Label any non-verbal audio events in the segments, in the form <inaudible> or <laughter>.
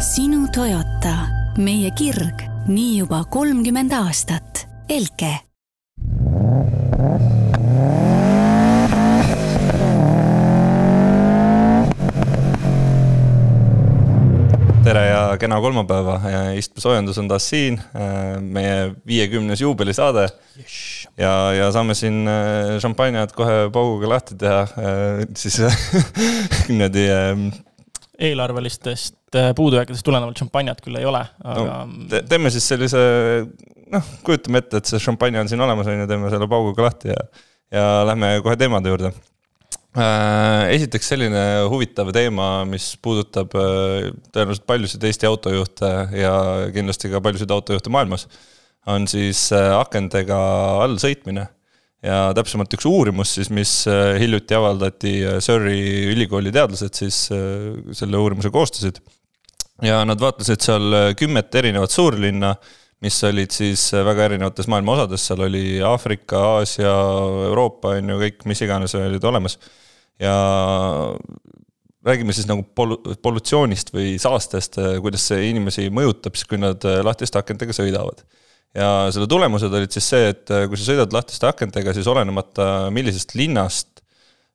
sinu Toyota, meie kirg, nii juba kolmkümmend aastat. Elke tere ja kena kolmapäeva, istmesoojendus on taas siin, meie viiekümnes juubelisaade. ja, ja saame siin äh, šampanjat kohe pauguga lahti teha, äh, siis <laughs> niimoodi. Eelarvelistest äh, puudujääkidest tulenevalt šampanjat küll ei ole, aga no, te. teeme siis sellise, noh, kujutame ette, et see šampanja on siin olemas, on ju, teeme selle pauguga lahti ja, ja lähme kohe teemade juurde Äh, esiteks selline huvitav teema, mis puudutab äh, tõenäoliselt paljusid Eesti autojuhte ja kindlasti ka paljusid autojuhte maailmas, on siis akendega all sõitmine. Ja täpsemalt üks uurimus siis, mis hiljuti avaldati, Surrey ülikooli teadlased siis selle uurimuse koostasid. ja nad vaatlesid seal kümmet erinevat suurlinna mis olid siis väga erinevates maailma osades, seal oli Aafrika, Aasia, Euroopa on ju kõik, mis iganes olid olemas. ja räägime siis nagu polu-, polutsioonist või saastest, kuidas see inimesi mõjutab siis, kui nad lahtiste akentega sõidavad. Ja selle tulemused olid siis see, et kui sa sõidad lahtiste akentega, siis olenemata millisest linnast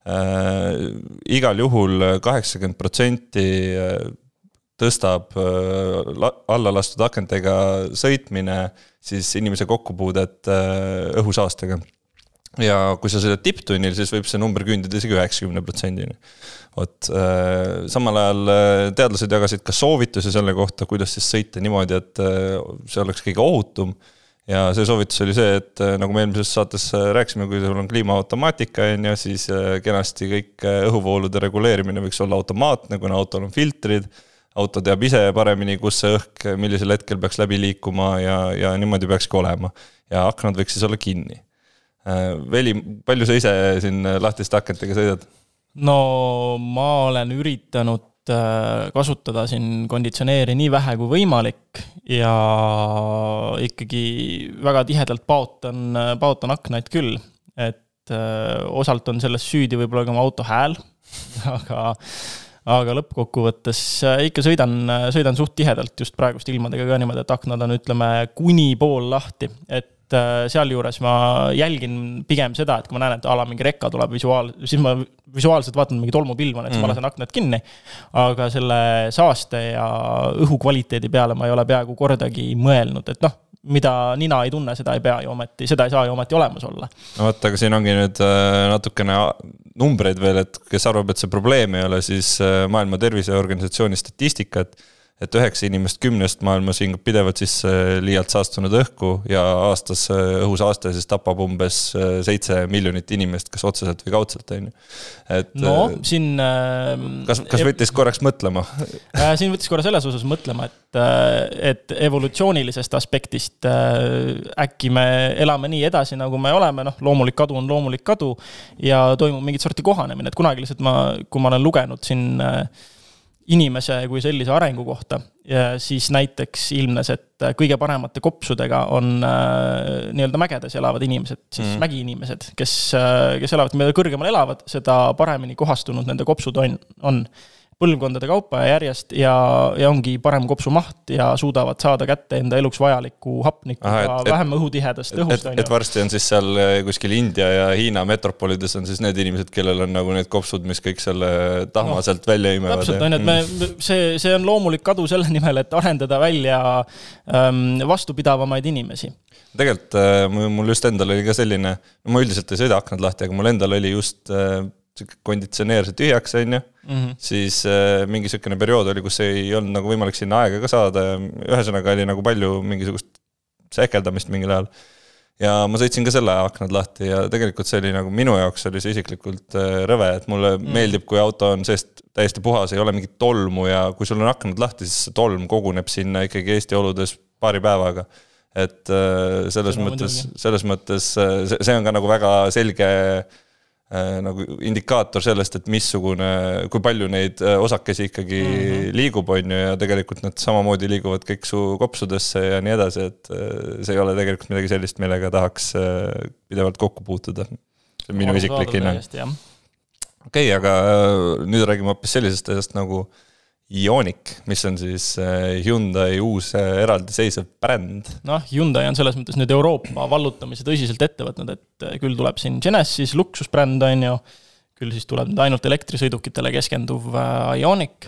äh,, igal juhul kaheksakümmend protsenti tõstab äh, alla lastud akentega sõitmine siis inimese kokkupuudet äh, õhusaastega. ja kui sa sõidad tipptunnil, siis võib see number küündida isegi üheksakümne protsendini. Vot, äh, samal ajal teadlased jagasid ka soovitusi selle kohta, kuidas siis sõita niimoodi, et see oleks kõige ohutum ja see soovitus oli see, et nagu me eelmises saates rääkisime, kui sul on kliimaautomaatika, on ju, siis kenasti kõik õhuvoolude reguleerimine võiks olla automaatne, kuna autol on filtrid auto teab ise paremini, kus see õhk millisel hetkel peaks läbi liikuma ja, ja niimoodi peakski olema. ja aknad võiks siis olla kinni. Äh, Veli, palju sa ise siin lahtiste akentega sõidad? No ma olen üritanud äh, kasutada siin konditsioneeri nii vähe kui võimalik ja ikkagi väga tihedalt paotan, paotan aknaid küll, et äh, osalt on selles süüdi võib-olla ka mu auto hääl, <laughs> aga aga lõppkokkuvõttes äh, ikka sõidan, sõidan suht tihedalt just praeguste ilmadega ka niimoodi, et aknad on, ütleme, kuni pool lahti, et äh, sealjuures ma jälgin pigem seda, et kui ma näen, et a la mingi rekka tuleb visuaal, siis ma visuaalselt vaatan mingi tolmupilv on, et siis mm. ma lasen aknad kinni. aga selle saaste ja õhukvaliteedi peale ma ei ole peaaegu kordagi mõelnud, et noh, mida nina ei tunne, seda ei pea ju ometi, seda ei saa ju ometi olemas olla. no vot, aga siin ongi nüüd natukene numbreid veel, et kes arvab, et see probleem ei ole, siis äh, Maailma Terviseorganisatsiooni statistika, et et üheksa inimest kümnest maailmas hingab pidevalt sisse liialt saastunud õhku ja aastas äh, õhusaaste siis tapab umbes äh, seitse miljonit inimest, kas otseselt või kaudselt, on ju. et no siin äh, kas, kas võttis korraks mõtlema? <laughs> Äh, siin võttis korra selles osas mõtlema, et, et evolutsioonilisest aspektist äh, äkki me elame nii edasi, nagu me oleme, noh, loomulik kadu on loomulik kadu ja toimub mingit sorti kohanemine, et kunagi lihtsalt ma, kui ma olen lugenud siin äh, inimese kui sellise arengu kohta ja siis näiteks ilmnes, et kõige paremate kopsudega on äh, nii-öelda mägedes elavad inimesed, siis mm. mägiinimesed, kes äh,, kes elavad, mida kõrgemal elavad, seda paremini kohastunud nende kopsud on, on põlvkondade kaupa järjest ja, ja ongi parem kopsumaht ja suudavad saada kätte enda eluks vajalikku hapnikku ka vähem õhutihedast õhust. et, et varsti on siis seal eh, kuskil India ja Hiina metropolides on siis need inimesed, kellel on nagu need kopsud, mis kõik selle tahma no, sealt välja imevad. täpselt, on ju, et me, mm. see, see on loomulik kadu selle <laughs> nimel, et arendada välja ähm, vastupidavamaid inimesi tegelikult äh, mul just endal oli ka selline, ma üldiselt ei sõida aknad lahti, aga mul endal oli just äh, konditsioneer sai tühjaks, on ju. Mhm. siis äh, mingi sihukene periood oli, kus ei olnud nagu võimalik sinna aega ka saada ja ühesõnaga oli nagu palju mingisugust sähkeldamist mingil ajal. ja ma sõitsin ka selle aknad lahti ja tegelikult see oli nagu minu jaoks oli see isiklikult äh, rõve, et mulle mm. meeldib, kui auto on seest täiesti puhas, ei ole mingit tolmu ja kui sul on aknad lahti, siis see tolm koguneb sinna ikkagi Eesti oludes paari päevaga et äh, selles mõttes, selles mõttes see, see on ka nagu väga selge äh, Äh, nagu indikaator sellest, et missugune, kui palju neid äh, osakesi ikkagi mm -hmm. liigub, on ju, ja tegelikult nad samamoodi liiguvad kõik su kopsudesse ja nii edasi, et äh, see ei ole tegelikult midagi sellist, millega tahaks pidevalt kokku puutuda. see on minu isiklik hinnang. okei okay,, aga nüüd räägime hoopis sellisest asjast nagu Ioniq, mis on siis äh, Hyundai uus äh, eraldiseisev bränd. noh, Hyundai on selles mõttes nüüd Euroopa vallutamise tõsiselt ette võtnud, et äh, küll tuleb siin Genesis, luksusbränd, on ju, küll siis tuleb nüüd ainult elektrisõidukitele keskenduv Ioniq,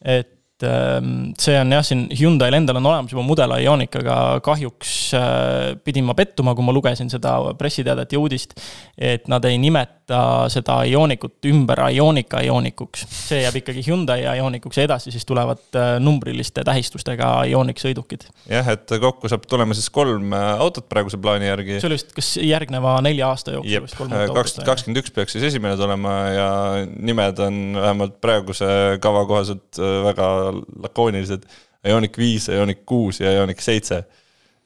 et Ehm, see on jah, siin Hyundai'l endal on olemas juba mudel Ioniq, aga kahjuks äh, pidin ma pettuma, kui ma lugesin seda pressiteadet ja uudist, et nad ei nimeta seda Ionicut ümber Ionica Ionicuks. see jääb ikkagi Hyundai Ionicuks ja edasi siis tulevad äh, numbriliste tähistustega Ioniq sõidukid. jah, et kokku saab tulema siis kolm äh, autot praeguse plaani järgi. see oli vist kas järgneva nelja aasta jooksul vist kolm autot? kaks tuhat kakskümmend üks peaks siis esimene tulema ja nimed on vähemalt praeguse kava kohaselt väga lakoonilised. Ioniq viis, Ioniq kuus ja Ioniq seitse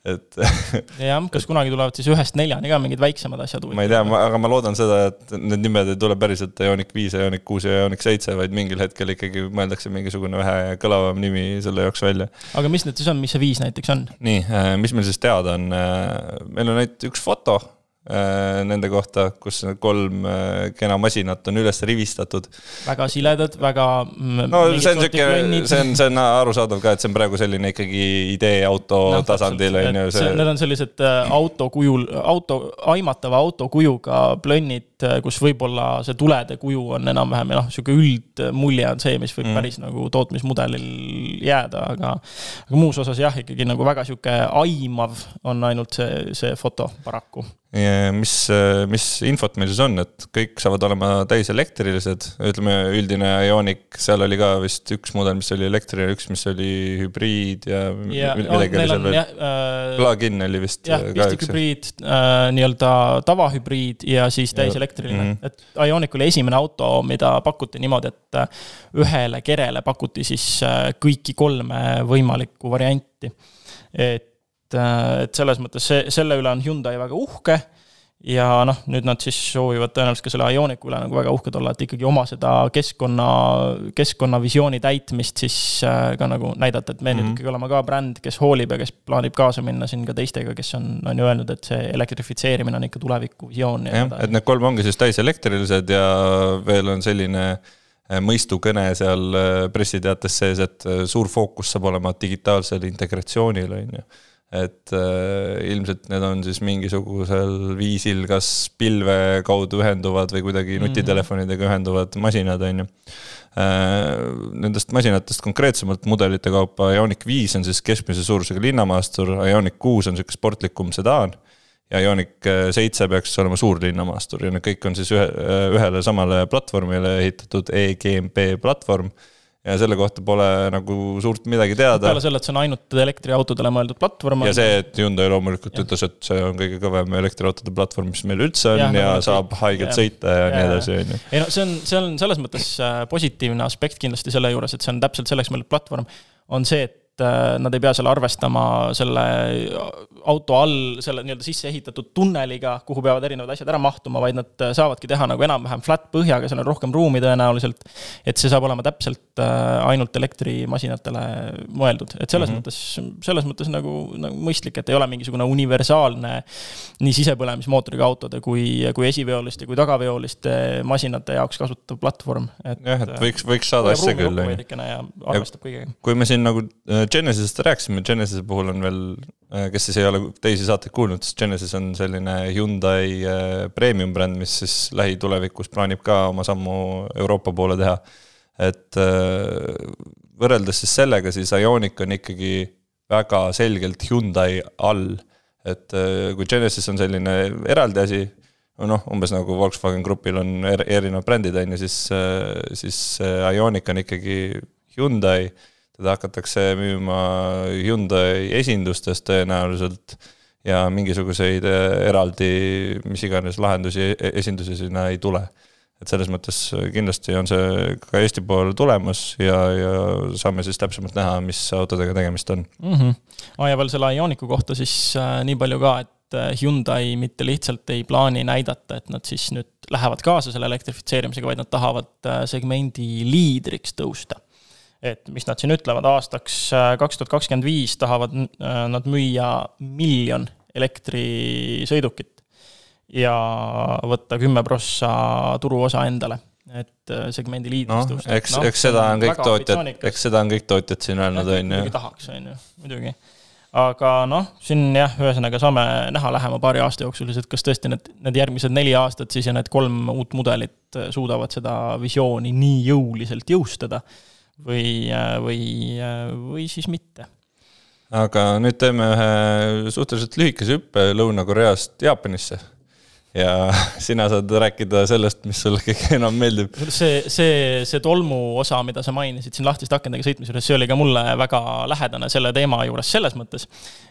et <laughs> jah, kas kunagi tulevad siis ühest neljani ka mingid väiksemad asjad? ma ei tea, aga ma loodan seda, et need nimed ei tule päriselt Ioniq viis, Ioniq kuus ja Ioniq seitse, vaid mingil hetkel ikkagi mõeldakse mingisugune vähe kõlavam nimi selle jaoks välja. aga mis need siis on, mis see viis näiteks on? nii, äh, mis meil siis teada on, äh, meil on ainult üks foto nende kohta, kus kolm äh, kena masinat on üles rivistatud. väga siledad, väga. no see on sihuke, see on, see on arusaadav ka, et see on praegu selline ikkagi idee auto no, tasandil on ju see. Need on sellised äh, auto kujul, auto, aimatava auto kujuga plönnid, kus võib-olla see tulede kuju on enam-vähem noh, sihuke üldmulje on see, mis võib mm. päris nagu tootmismudelil jääda, aga. aga muus osas jah, ikkagi nagu väga sihuke aimav on ainult see, see foto paraku mis, mis infot meil siis on, et kõik saavad olema täiselektrilised, ütleme üldine Ioniq, seal oli ka vist üks mudel, mis oli elektriline, üks, mis oli hübriid ja, ja midagi oli seal veel. Äh, Plug-in oli vist. jah, pistikhübriid äh,, nii-öelda tavahübriid ja siis täiselektriline mm, -hmm. et Ioniq oli esimene auto, mida pakuti niimoodi, et äh, ühele kerele pakuti siis äh, kõiki kolme võimalikku varianti. et Äh, et selles mõttes see, selle üle on Hyundai väga uhke ja noh, nüüd nad siis soovivad tõenäoliselt ka selle Ioniqu üle nagu väga uhked olla, et ikkagi oma seda keskkonna, keskkonnavisiooni täitmist siis äh, ka nagu näidata, et me mm -hmm. nüüd mhm. ikkagi oleme ka bränd, kes hoolib ja kes plaanib kaasa minna siin ka teistega, kes on, on ju öelnud, et see elektrifitseerimine on ikka tulevikuvisioon. jah, et need kolm ongi siis täiselektrilised ja veel on selline äh, mõistukõne seal pressiteates sees, et suur fookus saab olema digitaalsel integratsioonil, on ju et äh, ilmselt need on siis mingisugusel viisil kas pilve kaudu ühenduvad või kuidagi mhm. nutitelefonidega ühenduvad masinad, on ju äh,. Nendest masinatest konkreetsemalt mudelite kaupa Ioniq viis on siis keskmise suurusega linnamaastur, Ioniq kuus on sihuke sportlikum sedaan ja Ioniq seitse peaks olema suur linnamaastur ja need kõik on siis ühe, ühele samale platvormile ehitatud EGMP platvorm ja selle kohta pole nagu suurt midagi teada. peale selle, et see on ainult elektriautodele mõeldud platvorm. ja see, et Hyundai loomulikult ja. ütles, et see on kõige kõvem elektriautode platvorm, mis meil üldse on ja, ja no, saab haigelt sõita ja, ja nii edasi, on ju. ei no see on, see on selles mõttes äh, positiivne aspekt kindlasti selle juures, et see on täpselt selleks mõeldud platvorm, on see, et Äh, nad ei pea seal arvestama selle auto all selle nii-öelda sisse ehitatud tunneliga, kuhu peavad erinevad asjad ära mahtuma, vaid nad äh, saavadki teha nagu enam-vähem flat põhjaga, seal on rohkem ruumi tõenäoliselt. et see saab olema täpselt äh, ainult elektrimasinatele mõeldud, et selles mm -hmm. mõttes, selles mõttes nagu, nagu mõistlik, et ei ole mingisugune universaalne nii sisepõlemismootoriga autode kui, kui esiveoliste kui tagaveoliste masinate jaoks kasutatav platvorm. jah, et võiks, võiks saada asja küll. veidikene ja arvestab kõigega. kui me siin nagu Genesisest rääkisime, Genesise puhul on veel, äh, kes siis ei ole teisi saateid kuulnud, siis Genesis on selline Hyundai äh, premium bränd, mis siis lähitulevikus plaanib ka oma sammu Euroopa poole teha. et äh, võrreldes siis sellega, siis Ioniq on ikkagi väga selgelt Hyundai all. et kui Genesis on selline eraldi asi, noh, umbes nagu Volkswagen Grupil on er-, erinevad brändid, on ju, siis, siis Ioniq on ikkagi Hyundai teda hakatakse müüma Hyundai esindustes tõenäoliselt ja mingisuguseid eh, eraldi mis iganes lahendusi, e-, esindusi sinna ei tule. et selles mõttes kindlasti on see ka Eesti poole tulemas ja, ja saame siis täpsemalt näha, mis autodega tegemist on mm. -hmm. aa ja veel selle Ioniqu kohta siis äh, nii palju ka, et äh, Hyundai mitte lihtsalt ei plaani näidata, et nad siis nüüd lähevad kaasa selle elektrifitseerimisega, vaid nad tahavad äh, segmendi liidriks tõusta et mis nad siin ütlevad, aastaks äh, kaks tuhat kakskümmend viis tahavad äh, nad müüa miljon elektrisõidukit ja võtta kümme prossa turuosa endale. et äh, segmendi noh, tõusta. eks no,, eks seda on kõik tootjad, eks seda on kõik tootjad siin öelnud, on ju. tahaks, on ju, muidugi. aga noh, siin jah, ühesõnaga saame näha lähema paari aasta jooksul et kas tõesti need, need järgmised neli aastat siis ja need kolm uut mudelit suudavad seda visiooni nii jõuliselt jõustada või, või, või siis mitte. Aga nüüd teeme ühe suhteliselt lühikese hüppe Lõuna-Koreast Jaapanisse ja <laughs> sina saad rääkida sellest, mis sulle kõige enam meeldib. see, see, see tolmu osa, mida sa mainisid siin lahtiste akendega sõitmise juures, see oli ka mulle väga lähedane selle teema juures selles mõttes,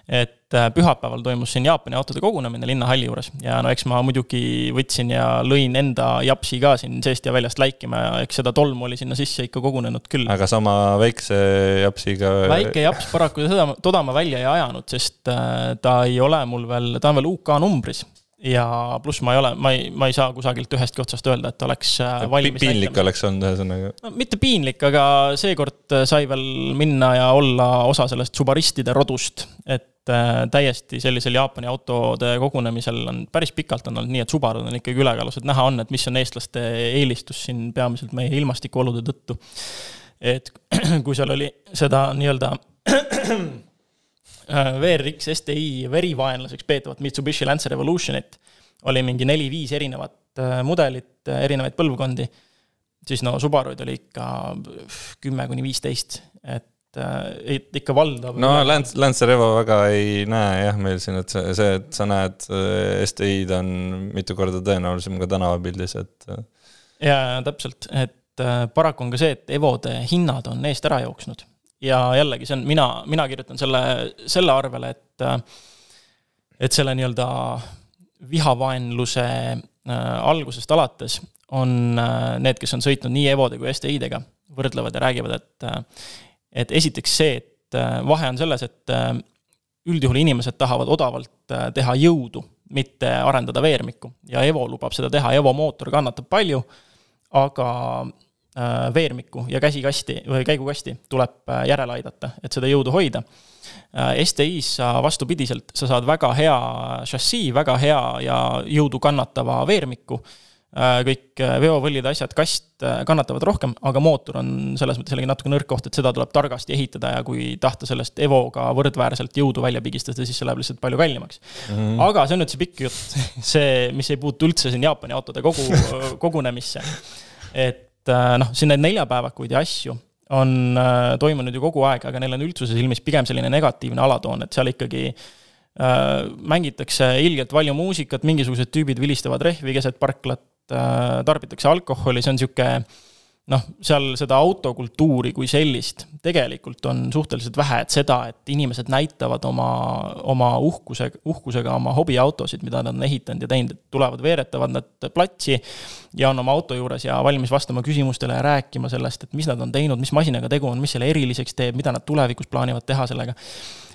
et äh, pühapäeval toimus siin Jaapani autode kogunemine linnahalli juures ja no eks ma muidugi võtsin ja lõin enda japsi ka siin seest ja väljast läikima ja eks seda tolmu oli sinna sisse ikka kogunenud küll. aga sama väikse japsiga? väike japs paraku seda, toda ma välja ei ajanud, sest äh, ta ei ole mul veel, ta on veel UK numbris ja pluss ma ei ole, ma ei, ma ei saa kusagilt ühestki otsast öelda, et oleks äh, valmis. piinlik näitama. oleks olnud ühesõnaga no,. mitte piinlik, aga seekord sai veel minna ja olla osa sellest subaristide rodust. et äh, täiesti sellisel Jaapani autode kogunemisel on päris pikalt on olnud nii, et Subarud on ikkagi ülekaalus, et näha on, et mis on eestlaste eelistus siin peamiselt meie ilmastikuolude tõttu. et <clears throat> kui seal oli seda nii-öelda Äh, <clears throat> VRX STi verivaenlaseks peetavat Mitsubishi Lancer Evolutionit. Oli mingi neli-viis erinevat äh, mudelit, äh, erinevaid põlvkondi, siis no Subaruid oli ikka kümme kuni viisteist, et et ikka valdav. no Lance, Lancer Evo väga ei näe jah, meil siin, et see, see, et sa näed STi-d on mitu korda tõenäolisem ka tänavapildis, et. ja, täpselt, et paraku on ka see, et Evode hinnad on eest ära jooksnud ja jällegi, see on, mina, mina kirjutan selle, selle arvele, et et selle nii-öelda vihavaenluse äh, algusest alates on äh, need, kes on sõitnud nii Evode kui STI-dega, võrdlevad ja räägivad, et äh, et esiteks see, et vahe on selles, et üldjuhul inimesed tahavad odavalt teha jõudu, mitte arendada veermikku. Ja Evo lubab seda teha, Evo mootor kannatab palju, aga veermikku ja käsikasti või käigukasti tuleb äh, järele aidata, et seda jõudu hoida. Äh, STI-s sa vastupidiselt, sa saad väga hea šassii, väga hea ja jõudu kannatava veermiku. kõik veovõllid, asjad, kast kannatavad rohkem, aga mootor on selles mõttes jällegi natuke nõrk koht, et seda tuleb targasti ehitada ja kui tahta sellest Evoga võrdväärselt jõudu välja pigistada, siis see läheb lihtsalt palju kallimaks mm. -hmm. aga see on nüüd see pikk jutt, <laughs> see, mis ei puutu üldse siin Jaapani autode kogu, kogunemisse. et et äh, noh, siin neid neljapäevakuid ja asju on äh, toimunud ju kogu aeg, aga neil on üldsuse silmis pigem selline negatiivne alatoon, et seal ikkagi äh, mängitakse ilgelt palju muusikat, mingisugused tüübid vilistavad rehvi keset parklat äh,, tarbitakse alkoholi, see on niisugune noh, seal seda autokultuuri kui sellist tegelikult on suhteliselt vähe, et seda, et inimesed näitavad oma, oma uhkuse, uhkusega oma hobiautosid, mida nad on ehitanud ja teinud, et tulevad, veeretavad nad platsi ja on oma auto juures ja valmis vastama küsimustele ja rääkima sellest, et mis nad on teinud, mis masinaga tegu on, mis selle eriliseks teeb, mida nad tulevikus plaanivad teha sellega.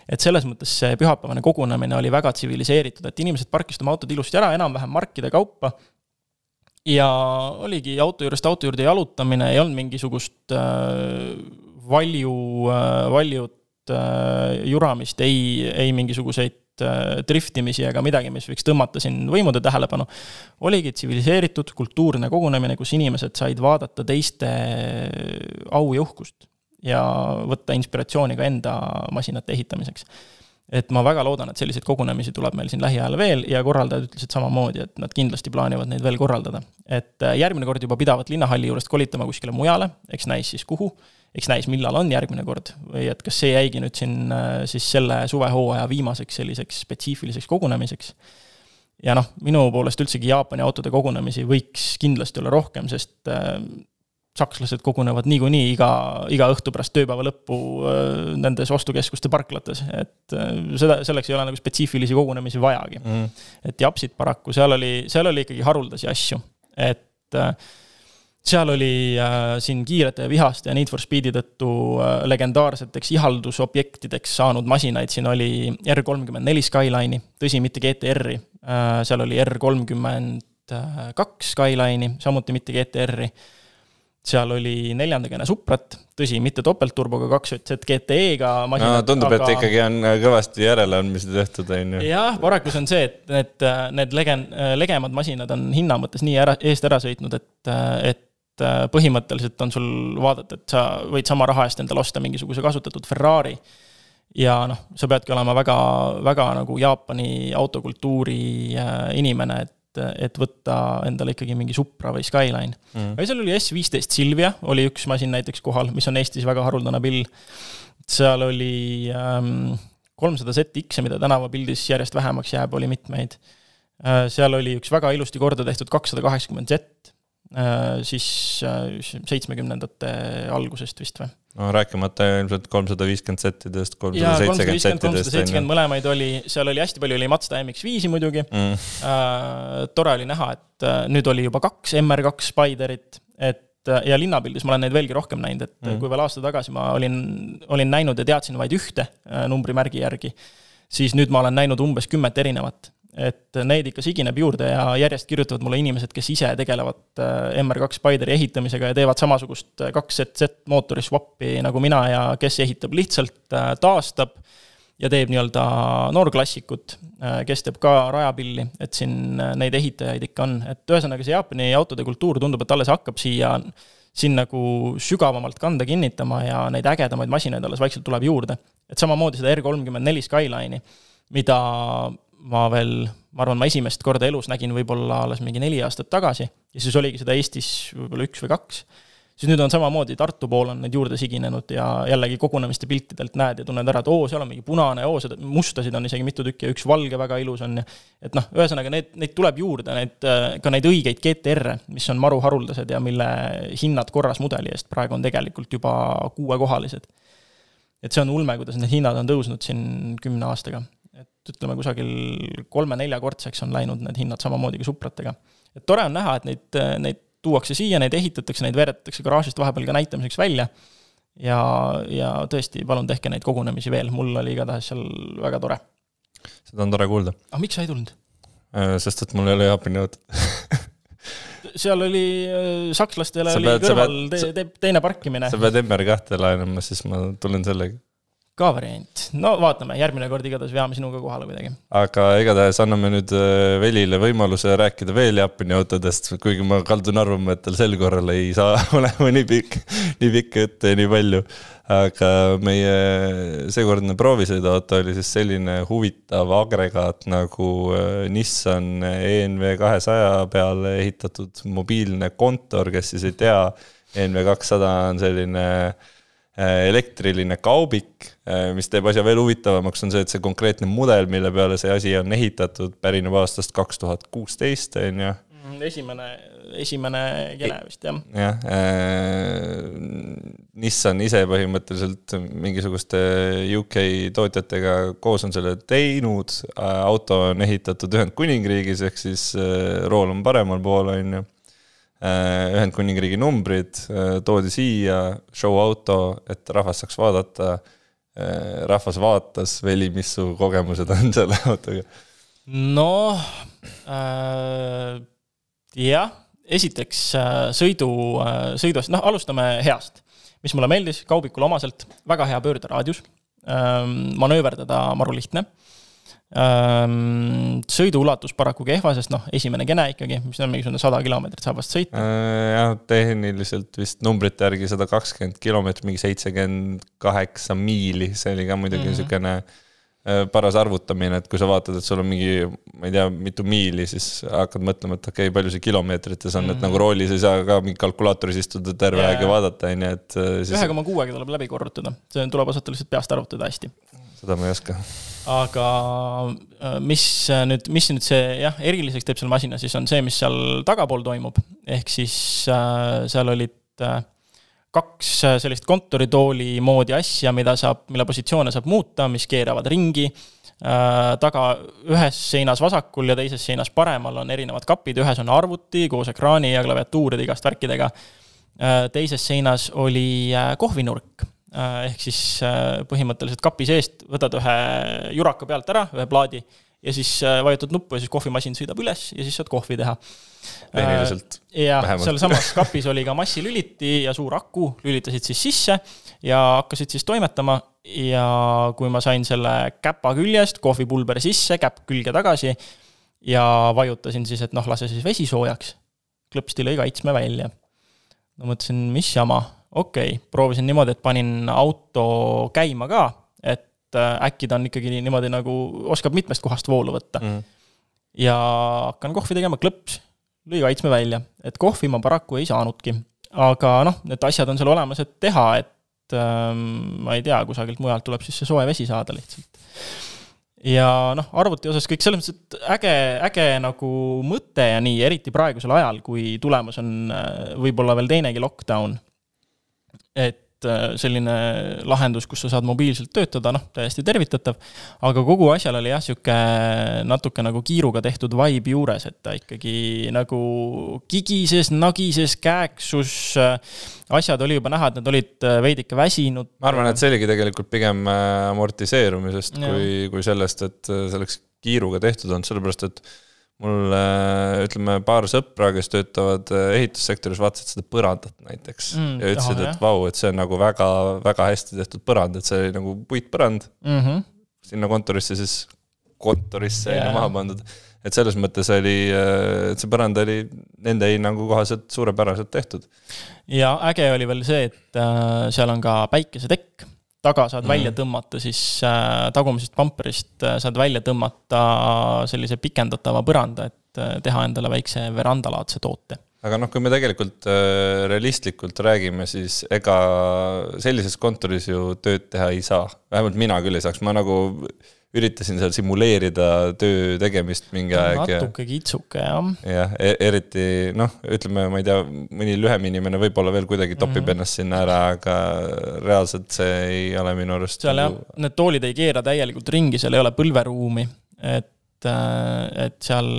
et selles mõttes see pühapäevane kogunemine oli väga tsiviliseeritud, et inimesed parkisid oma autod ilusti ära, enam-vähem markide kaupa ja oligi auto juurest auto juurde jalutamine, ei olnud mingisugust äh, valju äh,, valjut äh, juramist, ei, ei mingisuguseid äh, driftimisi ega midagi, mis võiks tõmmata siin võimude tähelepanu. oligi tsiviliseeritud kultuurne kogunemine, kus inimesed said vaadata teiste au ja uhkust ja võtta inspiratsiooni ka enda masinate ehitamiseks et ma väga loodan, et selliseid kogunemisi tuleb meil siin lähiajal veel ja korraldajad ütlesid samamoodi, et nad kindlasti plaanivad neid veel korraldada. et äh, järgmine kord juba pidavat linnahalli juurest kolitama kuskile mujale, eks näis siis kuhu, eks näis, millal on järgmine kord või et kas see jäigi nüüd siin äh, siis selle suvehooaja viimaseks selliseks spetsiifiliseks kogunemiseks. ja noh, minu poolest üldsegi Jaapani autode kogunemisi võiks kindlasti olla rohkem, sest äh, sakslased kogunevad niikuinii iga, iga õhtu pärast tööpäeva lõppu äh, nendes ostukeskuste parklates, et äh, seda, selleks ei ole nagu spetsiifilisi kogunemisi vajagi. Mm.. et japsid paraku, seal oli, seal oli ikkagi haruldasi asju, et äh, seal oli äh, siin kiirete ja vihaste ja Need for Speedi tõttu äh, legendaarseteks ihaldusobjektideks saanud masinaid, siin oli R kolmkümmend neli Skyline'i, tõsi, mitte GTR-i äh,, seal oli R kolmkümmend kaks Skyline'i, samuti mitte GTR-i seal oli neljandakene Suprat, tõsi, mitte topeltturboga kaks JZ GTE-ga masinat no,. tundub aga..., et ikkagi on kõvasti järeleandmisi tehtud, on ju. jah, paraku see on see, et need, need legen-, legemad masinad on hinna mõttes nii ära, eest ära sõitnud, et, et äh, põhimõtteliselt on sul vaadata, et sa võid sama raha eest endale osta mingisuguse kasutatud Ferrari. ja noh, sa peadki olema väga, väga nagu Jaapani autokultuuri äh, inimene, et, et võtta endale ikkagi mingi Supra või Skyline mm.. aga seal oli S15 Silvia, oli üks masin näiteks kohal, mis on Eestis väga haruldane pill. seal oli ähm, kolmsada ZX-e, mida tänavapildis järjest vähemaks jääb, oli mitmeid äh,. seal oli üks väga ilusti korda tehtud kakssada kaheksakümmend Z Äh, siis äh, seitsmekümnendate algusest vist või? No rääkimata ilmselt kolmsada viiskümmend settidest, kolmsada seitsekümmend settidest. kolmsada seitsekümmend mõlemaid oli, seal oli hästi palju, oli Mazda MX-5-i muidugi mm.. Äh, tore oli näha, et äh, nüüd oli juba kaks MR2 Spiderit, et ja linnapildis ma olen neid veelgi rohkem näinud, et mm. kui veel aasta tagasi ma olin, olin näinud ja teadsin vaid ühte numbrimärgi järgi, siis nüüd ma olen näinud umbes kümmet erinevat et neid ikka sigineb juurde ja järjest kirjutavad mulle inimesed, kes ise tegelevad äh, MR2 Spideri ehitamisega ja teevad samasugust äh, kaks ZZ mootori swap'i nagu mina ja kes ehitab lihtsalt, äh, taastab ja teeb nii-öelda noorklassikut, kes teeb ka rajapilli, et siin neid ehitajaid ikka on, et ühesõnaga see Jaapani autode kultuur tundub, et alles hakkab siia, siin nagu sügavamalt kanda kinnitama ja neid ägedamaid masinaid alles vaikselt tuleb juurde. et samamoodi seda R kolmkümmend neli Skyline'i, mida ma veel, ma arvan, ma esimest korda elus nägin võib-olla alles mingi neli aastat tagasi ja siis oligi seda Eestis võib-olla üks või kaks, siis nüüd on samamoodi, Tartu pool on need juurde siginenud ja jällegi kogunemiste piltidelt näed ja tunned ära, et oo, seal on mingi punane, oo, seda mustasid on isegi mitu tükki ja üks valge väga ilus on ja et noh, ühesõnaga need, neid tuleb juurde, need, ka neid õigeid GTR-e, mis on maru haruldased ja mille hinnad korras mudeli eest praegu on tegelikult juba kuuekohalised. et see on ulme, kuidas need hinnad on tõusnud siin kümne aastaga ütleme, kusagil kolme-neljakordseks on läinud need hinnad samamoodi kui Supratega. et tore on näha, et neid, neid tuuakse siia, neid ehitatakse, neid veeretatakse garaažist vahepeal ka näitamiseks välja. ja, ja tõesti, palun tehke neid kogunemisi veel, mul oli igatahes seal väga tore. seda on tore kuulda. aga miks sa ei tulnud? Äh, sest et mul ei ole Jaapani autot <laughs> seal oli äh, sakslastele sa oli pead, kõrval pead, te, te, teine parkimine. sa pead MR2 laenama, siis ma tulen sellega ka variant, no vaatame, järgmine kord igatahes veame sinuga kohale kuidagi. aga igatahes anname nüüd äh, Velile võimaluse rääkida veel Jaapani autodest, kuigi ma kaldun arvama, et tal sel korral ei saa <laughs> olema nii pikk, nii pikk jutt ja nii palju. aga meie seekordne proovisõiduauto oli siis selline huvitav agregaat nagu äh, Nissan ENV kahesaja peale ehitatud mobiilne kontor, kes siis ei tea, ENV kakssada on selline äh, elektriline kaubik, äh, mis teeb asja veel huvitavamaks, on see, et see konkreetne mudel, mille peale see asi on ehitatud, pärineb aastast kaks tuhat kuusteist, on ju. Mm, esimene, esimene kene vist, jah. jah äh,, Nissan ise põhimõtteliselt mingisuguste UK tootjatega koos on selle teinud, äh, auto on ehitatud Ühendkuningriigis, ehk siis äh, rool on paremal pool, on ju Äh, Ühendkuningriigi numbrid äh, toodi siia, show auto, et rahvas saaks vaadata. Äh, rahvas vaatas, Veli, mis su kogemused on selle <laughs> autoga? noh äh,, jah, esiteks sõidu, sõidust, noh, alustame heast. mis mulle meeldis, kaubikule omaselt, väga hea pöörderaadius ähm,, manööverdada maru lihtne Ehm, sõiduulatus paraku kehva, sest noh, esimene kene ikkagi, mis on mingisugune sada kilomeetrit saab vast sõita. Jah, tehniliselt vist numbrite järgi sada kakskümmend kilomeetrit, mingi seitsekümmend kaheksa miili, see oli ka muidugi niisugune mm -hmm. paras arvutamine, et kui sa vaatad, et sul on mingi, ma ei tea, mitu miili, siis hakkad mõtlema, et okei okay,, palju see kilomeetrites on mm, -hmm. et nagu mhm. roolis ei saa ka mingi kalkulaatoris istuda terve aeg ja vaadata, on ju, et äh, siis.... ühe koma kuuega tuleb läbi korrutada, see tuleb osata lihtsalt peast arvutada hästi. seda ma ei oska aga äh, mis nüüd, mis nüüd see jah, eriliseks teeb selle masina, siis on see, mis seal tagapool toimub. ehk siis äh, seal olid äh, kaks äh, sellist kontoritooli moodi asja, mida saab, mille positsioone saab muuta, mis keeravad ringi äh,. taga ühes seinas vasakul ja teises seinas paremal on erinevad kapid, ühes on arvuti koos ekraani ja klaviatuuride igast värkidega äh,. teises seinas oli äh, kohvinurk Äh, ehk siis äh, põhimõtteliselt kapi seest võtad ühe juraka pealt ära, ühe plaadi, ja siis äh, vajutad nuppu ja siis kohvimasin sõidab üles ja siis saad kohvi teha. tehniliselt ja sealsamas kapis oli ka massilüliti ja suur aku, lülitasid siis sisse ja hakkasid siis toimetama. Ja kui ma sain selle käpa küljest, kohvipulber sisse, käpp külge tagasi ja vajutasin siis, et noh, lase siis vesi soojaks, klõpsti lõi kaitsme välja. No mõtlesin, mis jama, okei okay., proovisin niimoodi, et panin auto käima ka, et äh, äkki ta on ikkagi niimoodi nagu oskab mitmest kohast voolu võtta mm. ja hakkan kohvi tegema, klõps, lõi kaitsme välja, et kohvi ma paraku ei saanudki. aga noh, need asjad on seal olemas, et teha, et ähm, ma ei tea, kusagilt mujalt tuleb siis see soe vesi saada lihtsalt ja noh, arvuti osas kõik selles mõttes, et äge, äge nagu mõte ja nii, eriti praegusel ajal, kui tulemas on äh, võib-olla veel teinegi lockdown. Et äh, selline lahendus, kus sa saad mobiilselt töötada, noh, täiesti tervitatav. aga kogu asjal oli jah, sihuke natuke nagu kiiruga tehtud vibe juures, et ta ikkagi nagu kigises, nagises, kääksus. Äh, asjad oli juba näha, et nad olid veidike väsinud. ma arvan, et see oligi tegelikult pigem amortiseerumisest ja. kui, kui sellest, et see oleks kiiruga tehtud olnud, sellepärast et mul ütleme, paar sõpra, kes töötavad ehitussektoris, vaatasid seda põrandat näiteks mm, ja ütlesid, et vau, et see on nagu väga, väga hästi tehtud põrand, et see oli nagu puitpõrand mm. -hmm. sinna kontorisse siis, kontorisse yeah. maha pandud. et selles mõttes oli, et see põrand oli nende hinnangu kohaselt suurepäraselt tehtud. ja äge oli veel see, et äh, seal on ka päikesetekk taga saad mm. välja tõmmata, siis äh, tagumisest pamperist äh, saad välja tõmmata sellise pikendatava põranda, et äh, teha endale väikse verandalaadse toote. aga noh, kui me tegelikult äh, realistlikult räägime, siis ega sellises kontoris ju tööd teha ei saa. vähemalt mina küll ei saaks, ma nagu üritasin seal simuleerida töö tegemist mingi aeg. natuke kitsuke, jah. jah, e-, eriti noh, ütleme, ma ei tea, mõni lühem inimene võib-olla veel kuidagi topib mm -hmm. ennast sinna ära, aga reaalselt see ei ole minu arust. seal jah, nagu- need toolid ei keera täielikult ringi, seal ei ole põlveruumi, et, äh, et seal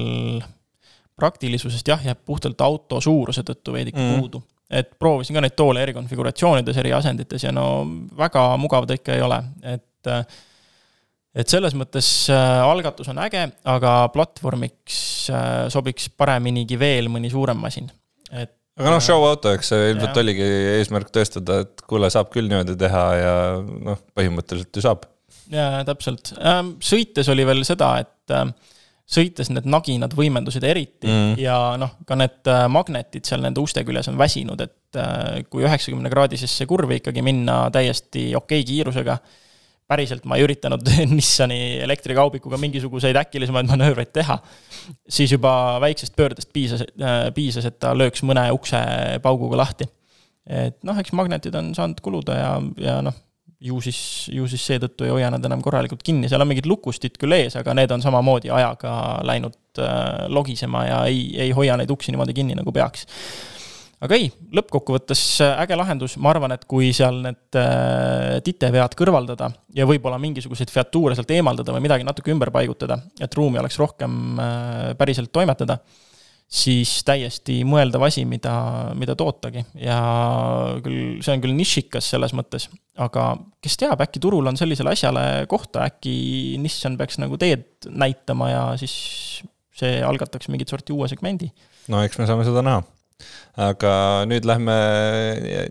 praktilisusest jah, jääb puhtalt auto suuruse tõttu veidike mm -hmm. puudu et proovisin ka neid toole eri konfiguratsioonides, eri asendites ja no väga mugav ta ikka ei ole, et äh, et selles mõttes äh, algatus on äge, aga platvormiks äh, sobiks pareminigi veel mõni suurem masin, et aga noh, show auto, eks see ilmselt oligi eesmärk tõestada, et kuule, saab küll niimoodi teha ja noh, põhimõtteliselt ju saab. jaa, täpselt. Ähm, sõites oli veel seda, et äh, sõites need naginad võimendusid eriti mm. ja noh, ka need magnetid seal nende uste küljes on väsinud, et kui üheksakümne kraadisesse kurvi ikkagi minna täiesti okei okay kiirusega päriselt ma ei üritanud <laughs> Nissani elektrikaubikuga mingisuguseid äkilisemaid manöövreid teha, siis juba väiksest pöördest piisas, äh, piisas, et ta lööks mõne ukse pauguga lahti. et noh, eks magnetid on saanud kuluda ja, ja noh, ju siis, ju siis seetõttu ei hoia nad enam korralikult kinni, seal on mingid lukustid küll ees, aga need on samamoodi ajaga läinud äh, logisema ja ei, ei hoia neid uksi niimoodi kinni, nagu peaks aga ei, lõppkokkuvõttes äh, äge lahendus, ma arvan, et kui seal need äh, titevead kõrvaldada ja võib-olla mingisuguseid featuure sealt eemaldada või midagi natuke ümber paigutada, et ruumi oleks rohkem äh, päriselt toimetada, siis täiesti mõeldav asi, mida, mida tootagi. Ja küll, see on küll nišikas selles mõttes, aga kes teab, äkki turul on sellisele asjale kohta, äkki Nissan peaks nagu teed näitama ja siis see algataks mingit sorti uue segmendi. no eks me saame seda näha aga nüüd lähme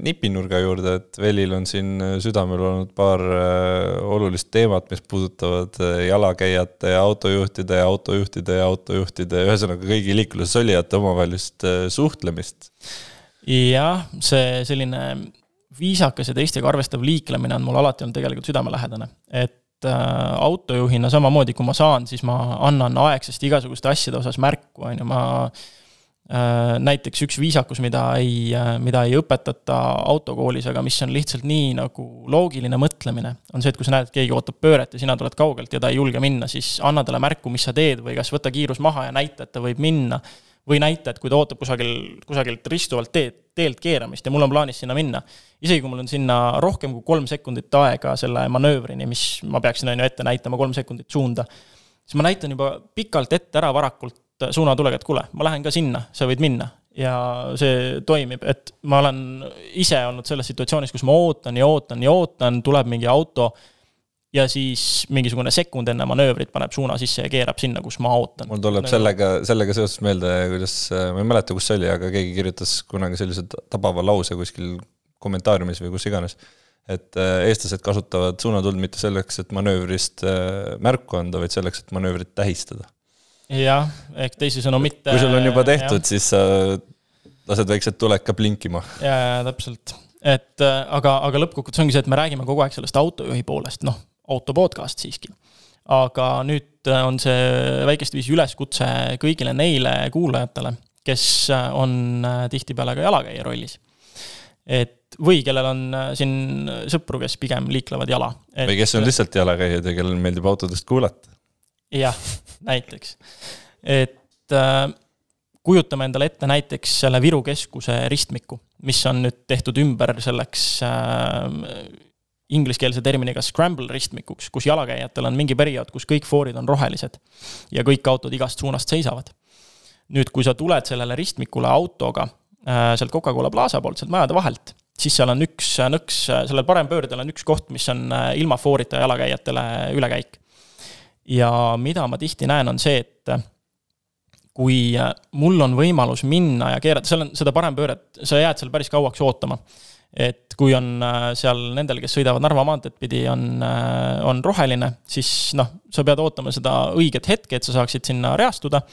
nipinurga juurde, et Velil on siin südamel olnud paar äh, olulist teemat, mis puudutavad äh, jalakäijate ja autojuhtide ja autojuhtide ja autojuhtide, ühesõnaga kõigi liikluses olijate omavahelist äh, suhtlemist. jah, see selline viisakas ja teistega arvestav liiklemine on mul alati olnud tegelikult südamelähedane, et autojuhina samamoodi, kui ma saan, siis ma annan aegsasti igasuguste asjade osas märku, on ju, ma Äh, näiteks üks viisakus, mida ei, äh, mida ei õpetata autokoolis, aga mis on lihtsalt nii nagu loogiline mõtlemine, on see, et kui sa näed, et keegi ootab pööret ja sina tuled kaugelt ja ta ei julge minna, siis anna talle märku, mis sa teed või kas võta kiirus maha ja näita, et ta võib minna. või näita, et kui ta ootab kusagil, kusagilt ristuvalt teed, teelt keeramist ja mul on plaanis sinna minna, isegi kui mul on sinna rohkem kui kolm sekundit aega selle manöövrini, mis ma peaksin, on ju, ette näitama kolm sekundit suunda, siis ma näitan juba pikalt ette ära varakult suunatulega, et kuule, ma lähen ka sinna, sa võid minna. ja see toimib, et ma olen ise olnud selles situatsioonis, kus ma ootan ja ootan ja ootan, tuleb mingi auto ja siis mingisugune sekund enne manöövrit paneb suuna sisse ja keerab sinna, kus ma ootan. mul tuleb sellega, sellega seoses meelde, kuidas, ma ei mäleta, kus see oli, aga keegi kirjutas kunagi sellise tabava lause kuskil kommentaariumis või kus iganes. et äh, eestlased kasutavad suunatuld mitte selleks, et manöövrist äh, märku anda, vaid selleks, et manöövrit tähistada jah, ehk teisisõnu mitte. kui sul on juba tehtud, siis sa lased väiksed tuled ka blinkima. ja, ja täpselt, et aga, aga lõppkokkuvõttes ongi see, et me räägime kogu aeg sellest autojuhi poolest, noh, auto podcast siiski. aga nüüd on see väikest viisi üleskutse kõigile neile kuulajatele, kes on tihtipeale ka jalakäija rollis. et või kellel on äh, siin sõpru, kes pigem liiklevad jala. või kes on lihtsalt jalakäijad ja kellel meeldib autodest kuulata. Jah, näiteks, et äh, kujutame endale ette näiteks selle Viru keskuse ristmiku, mis on nüüd tehtud ümber selleks äh, ingliskeelse terminiga scramble ristmikuks, kus jalakäijatel on mingi periood, kus kõik foorid on rohelised ja kõik autod igast suunast seisavad. nüüd, kui sa tuled sellele ristmikule autoga äh, sealt Coca-Cola Plaza poolt, sealt majade vahelt siis seal on üks nõks, sellel parempöördel on üks koht, mis on äh, ilma foorita jalakäijatele ülekäik. Ja mida ma tihti näen, on see, et äh, kui äh, mul on võimalus minna ja keerata, seal on seda parempööret, sa jääd seal päris kauaks ootama. et kui on seal nendel, kes sõidavad Narva maanteed pidi, on, on roheline, siis noh, sa pead ootama seda õiget hetke, et sa saaksid sinna reastuda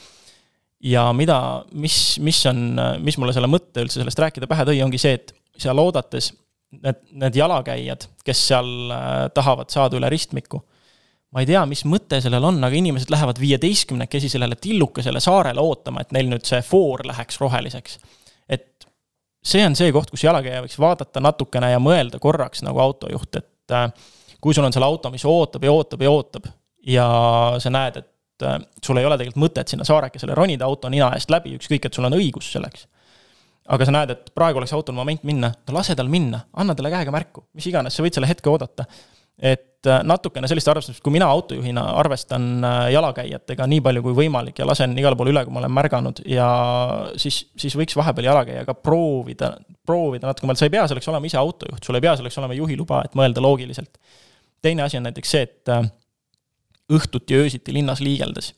ja mida, mis, mis on, mis mulle selle mõtte üldse sellest rääkida pähe tõi, ongi see, et seal oodates need, need jalakäijad, kes seal äh, tahavad saada üle ristmiku, ma ei tea, mis mõte sellel on, aga inimesed lähevad viieteistkümnekesi sellele tillukesele saarele ootama, et neil nüüd see foor läheks roheliseks. et see on see koht, kus jalakäija võiks vaadata natukene ja mõelda korraks nagu autojuht, et äh, kui sul on seal auto, mis ootab ja ootab ja ootab ja sa näed, et äh, sul ei ole tegelikult mõtet sinna saarekesele ronida auto nina eest läbi, ükskõik, et sul on õigus selleks aga sa näed, et praegu oleks autol moment minna, no lase tal minna, anna talle käega märku, mis iganes, sa võid selle hetke oodata. Et äh, natukene sellist arvestust, kui mina autojuhina arvestan äh, jalakäijatega nii palju kui võimalik ja lasen igale poole üle, kui ma olen märganud ja siis, siis võiks vahepeal jalakäijaga proovida, proovida natuke mõelda, sa ei pea selleks olema ise autojuht, sul ei pea selleks olema juhiluba, et mõelda loogiliselt. teine asi on näiteks see, et äh, õhtuti öösiti linnas liigeldes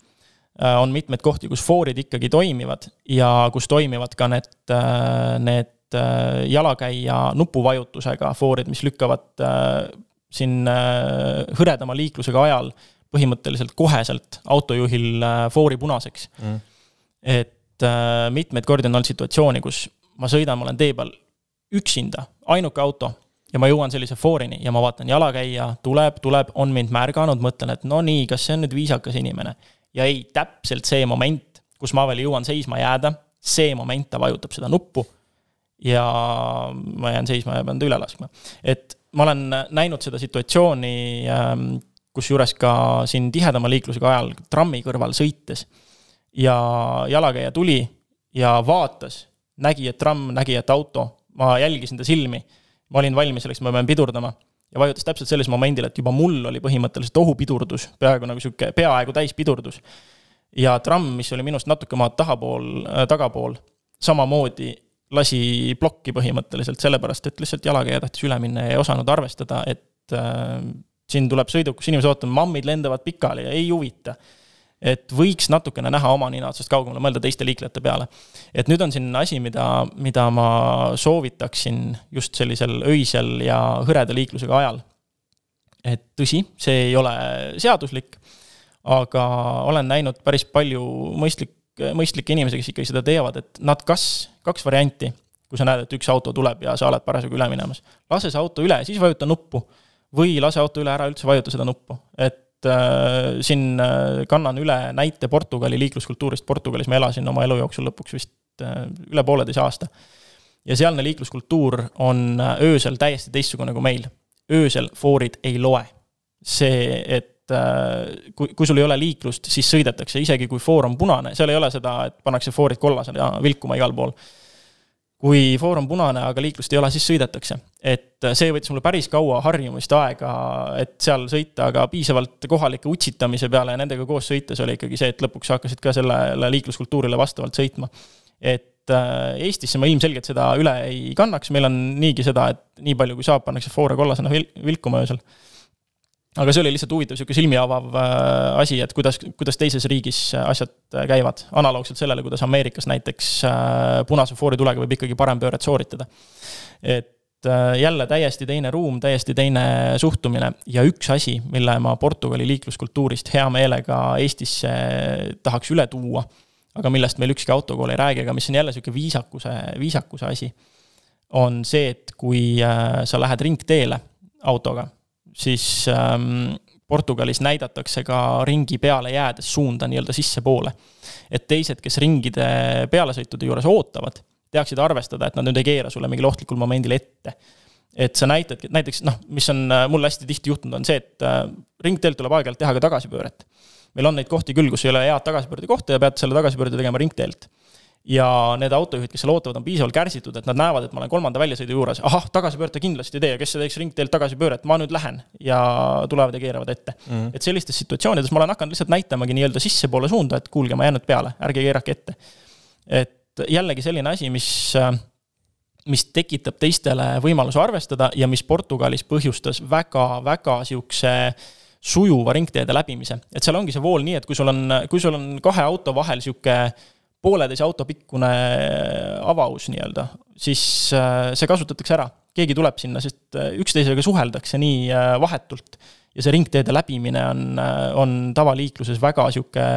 on mitmeid kohti, kus foorid ikkagi toimivad ja kus toimivad ka need, need jalakäija nupuvajutusega foorid, mis lükkavad siin hõredama liiklusega ajal põhimõtteliselt koheselt autojuhil foori punaseks. Mm.. et mitmeid kordi on olnud situatsiooni, kus ma sõidan, ma olen tee peal üksinda, ainuke auto ja ma jõuan sellise foorini ja ma vaatan, jalakäija tuleb, tuleb, on mind märganud, mõtlen, et no nii, kas see on nüüd viisakas inimene. Ja ei, täpselt see moment, kus ma veel jõuan seisma jääda, see moment ta vajutab seda nuppu ja ma jään seisma ja pean ta üle laskma. et ma olen näinud seda situatsiooni, ähm, kusjuures ka siin tihedama liiklusega ajal trammi kõrval sõites. Ja jalakäija tuli ja vaatas, nägi, et tramm, nägi, et auto, ma jälgisin ta silmi, ma olin valmis selleks, ma pean pidurdama. Ja vajutas täpselt sellisel momendil, et juba mul oli põhimõtteliselt ohupidurdus, peaaegu nagu sihuke peaaegu täispidurdus. ja tramm, mis oli minust natuke maad tahapool äh,, tagapool, samamoodi lasi plokki põhimõtteliselt, sellepärast et lihtsalt jalakäija tahtis üle minna ja ei osanud arvestada, et äh, siin tuleb sõiduk, kus inimesed ootavad, mammid lendavad pikali ja ei huvita et võiks natukene näha oma nina otsast kaugemale, mõelda teiste liiklejate peale. et nüüd on siin asi, mida, mida ma soovitaksin just sellisel öisel ja hõreda liiklusega ajal. et tõsi, see ei ole seaduslik, aga olen näinud päris palju mõistlik, mõistlikke inimesi, kes ikkagi seda teevad, et nad kas, kaks varianti, kui sa näed, et üks auto tuleb ja sa oled parasjagu üle minemas, lase see auto üle, siis vajuta nuppu või lase auto üle ära üldse vajuta seda nuppu, et äh, siin äh, kannan üle näite Portugali liikluskultuurist, Portugalis ma elasin oma elu jooksul lõpuks vist äh, üle pooleteise aasta. ja sealne liikluskultuur on äh, öösel täiesti teistsugune kui meil. öösel foorid ei loe. see, et äh, kui, kui sul ei ole liiklust, siis sõidetakse, isegi kui foor on punane, seal ei ole seda, et pannakse foorid kollasele ja vilkuma igal pool kui foor on punane, aga liiklust ei ole, siis sõidetakse. et see võttis mulle päris kaua harjumist aega, et seal sõita, aga piisavalt kohalike utsitamise peale ja nendega koos sõites oli ikkagi see, et lõpuks hakkasid ka sellele liikluskultuurile vastavalt sõitma. et äh, Eestisse ma ilmselgelt seda üle ei kannaks, meil on niigi seda, et nii palju kui saab, pannakse foore kollasena vilkuma öösel aga see oli lihtsalt huvitav sihuke silmi avav äh, asi, et kuidas, kuidas teises riigis äh, asjad äh, käivad. analoogselt sellele, kuidas Ameerikas näiteks punase fooritulega võib ikkagi parempööret sooritada. et jälle täiesti teine ruum, täiesti teine suhtumine ja üks asi, mille ma Portugali liikluskultuurist hea meelega Eestisse tahaks üle tuua, aga millest meil ükski autokool ei räägi, aga mis on jälle niisugune viisakuse, viisakuse asi, on see, et kui sa lähed ringteele autoga, siis ähm, Portugalis näidatakse ka ringi peale jäädes suunda nii-öelda sissepoole. et teised, kes ringide pealesõitude juures ootavad, teaksid arvestada, et nad nüüd ei keera sulle mingil ohtlikul momendil ette. et sa näitadki, näiteks noh, mis on äh, mul hästi tihti juhtunud, on see, et äh, ringteelt tuleb aeg-ajalt teha ka tagasipööret. meil on neid kohti küll, kus ei ole head tagasipöörde kohta ja pead selle tagasipöörde tegema ringteelt ja need autojuhid, kes seal ootavad, on piisavalt kärsitud, et nad näevad, et ma olen kolmanda väljasõidu juures, ahah, tagasipöörde kindlasti ei tee ja kes teeks ringteelt tagasipööret, ma nüüd lähen. ja tulevad ja keeravad ette mm. -hmm. et sellistes situatsioonides ma olen hakanud lihtsalt näitamagi nii-öelda sissepoole suunda, et kuulge, ma jään nüüd peale, ärge keerake ette. et jällegi selline asi, mis, mis tekitab teistele võimaluse arvestada ja mis Portugalis põhjustas väga-väga sihukese sujuva ringteede läbimise. et seal ongi see vool nii, et kui sul on, kui sul on kahe auto vahel sihuke pooleteise auto pikkune avaus nii-öelda, siis äh, see kasutatakse ära. keegi tuleb sinna, sest äh, üksteisega suheldakse nii äh, vahetult ja see ringteede läbimine on, on tavaliikluses väga sihuke,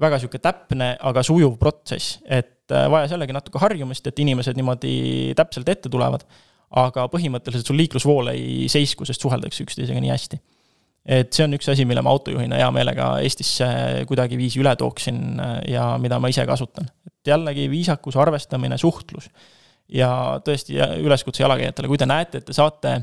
väga sihuke täpne, aga sujuv protsess, et vajas jällegi natuke harjumist, et inimesed niimoodi täpselt ette tulevad. aga põhimõtteliselt sul liiklusvool ei seisku, sest suheldakse üksteisega nii hästi et see on üks asi, mille ma autojuhina hea meelega Eestisse kuidagiviisi üle tooksin äh, ja mida ma ise kasutan. et jällegi viisakus, arvestamine, suhtlus. ja tõesti üleskutse jalakäijatele, kui te näete, et te saate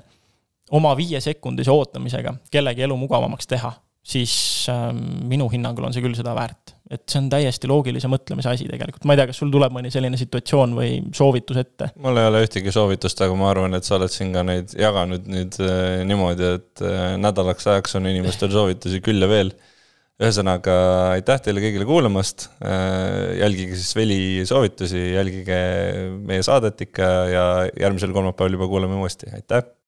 oma viiesekundise ootamisega kellegi elu mugavamaks teha, siis ähm, minu hinnangul on see küll seda väärt. et see on täiesti loogilise mõtlemise asi tegelikult, ma ei tea, kas sul tuleb mõni selline situatsioon või soovitus ette? mul ei ole ühtegi soovitust, aga ma arvan, et sa oled siin ka neid jaganud nüüd äh, niimoodi, et äh, nädalaks ajaks on inimestel soovitusi küll ja veel. ühesõnaga, aitäh teile kõigile kuulamast äh,, jälgige siis Veli soovitusi, jälgige meie saadet ikka ja järgmisel kolmapäeval juba kuulame uuesti, aitäh!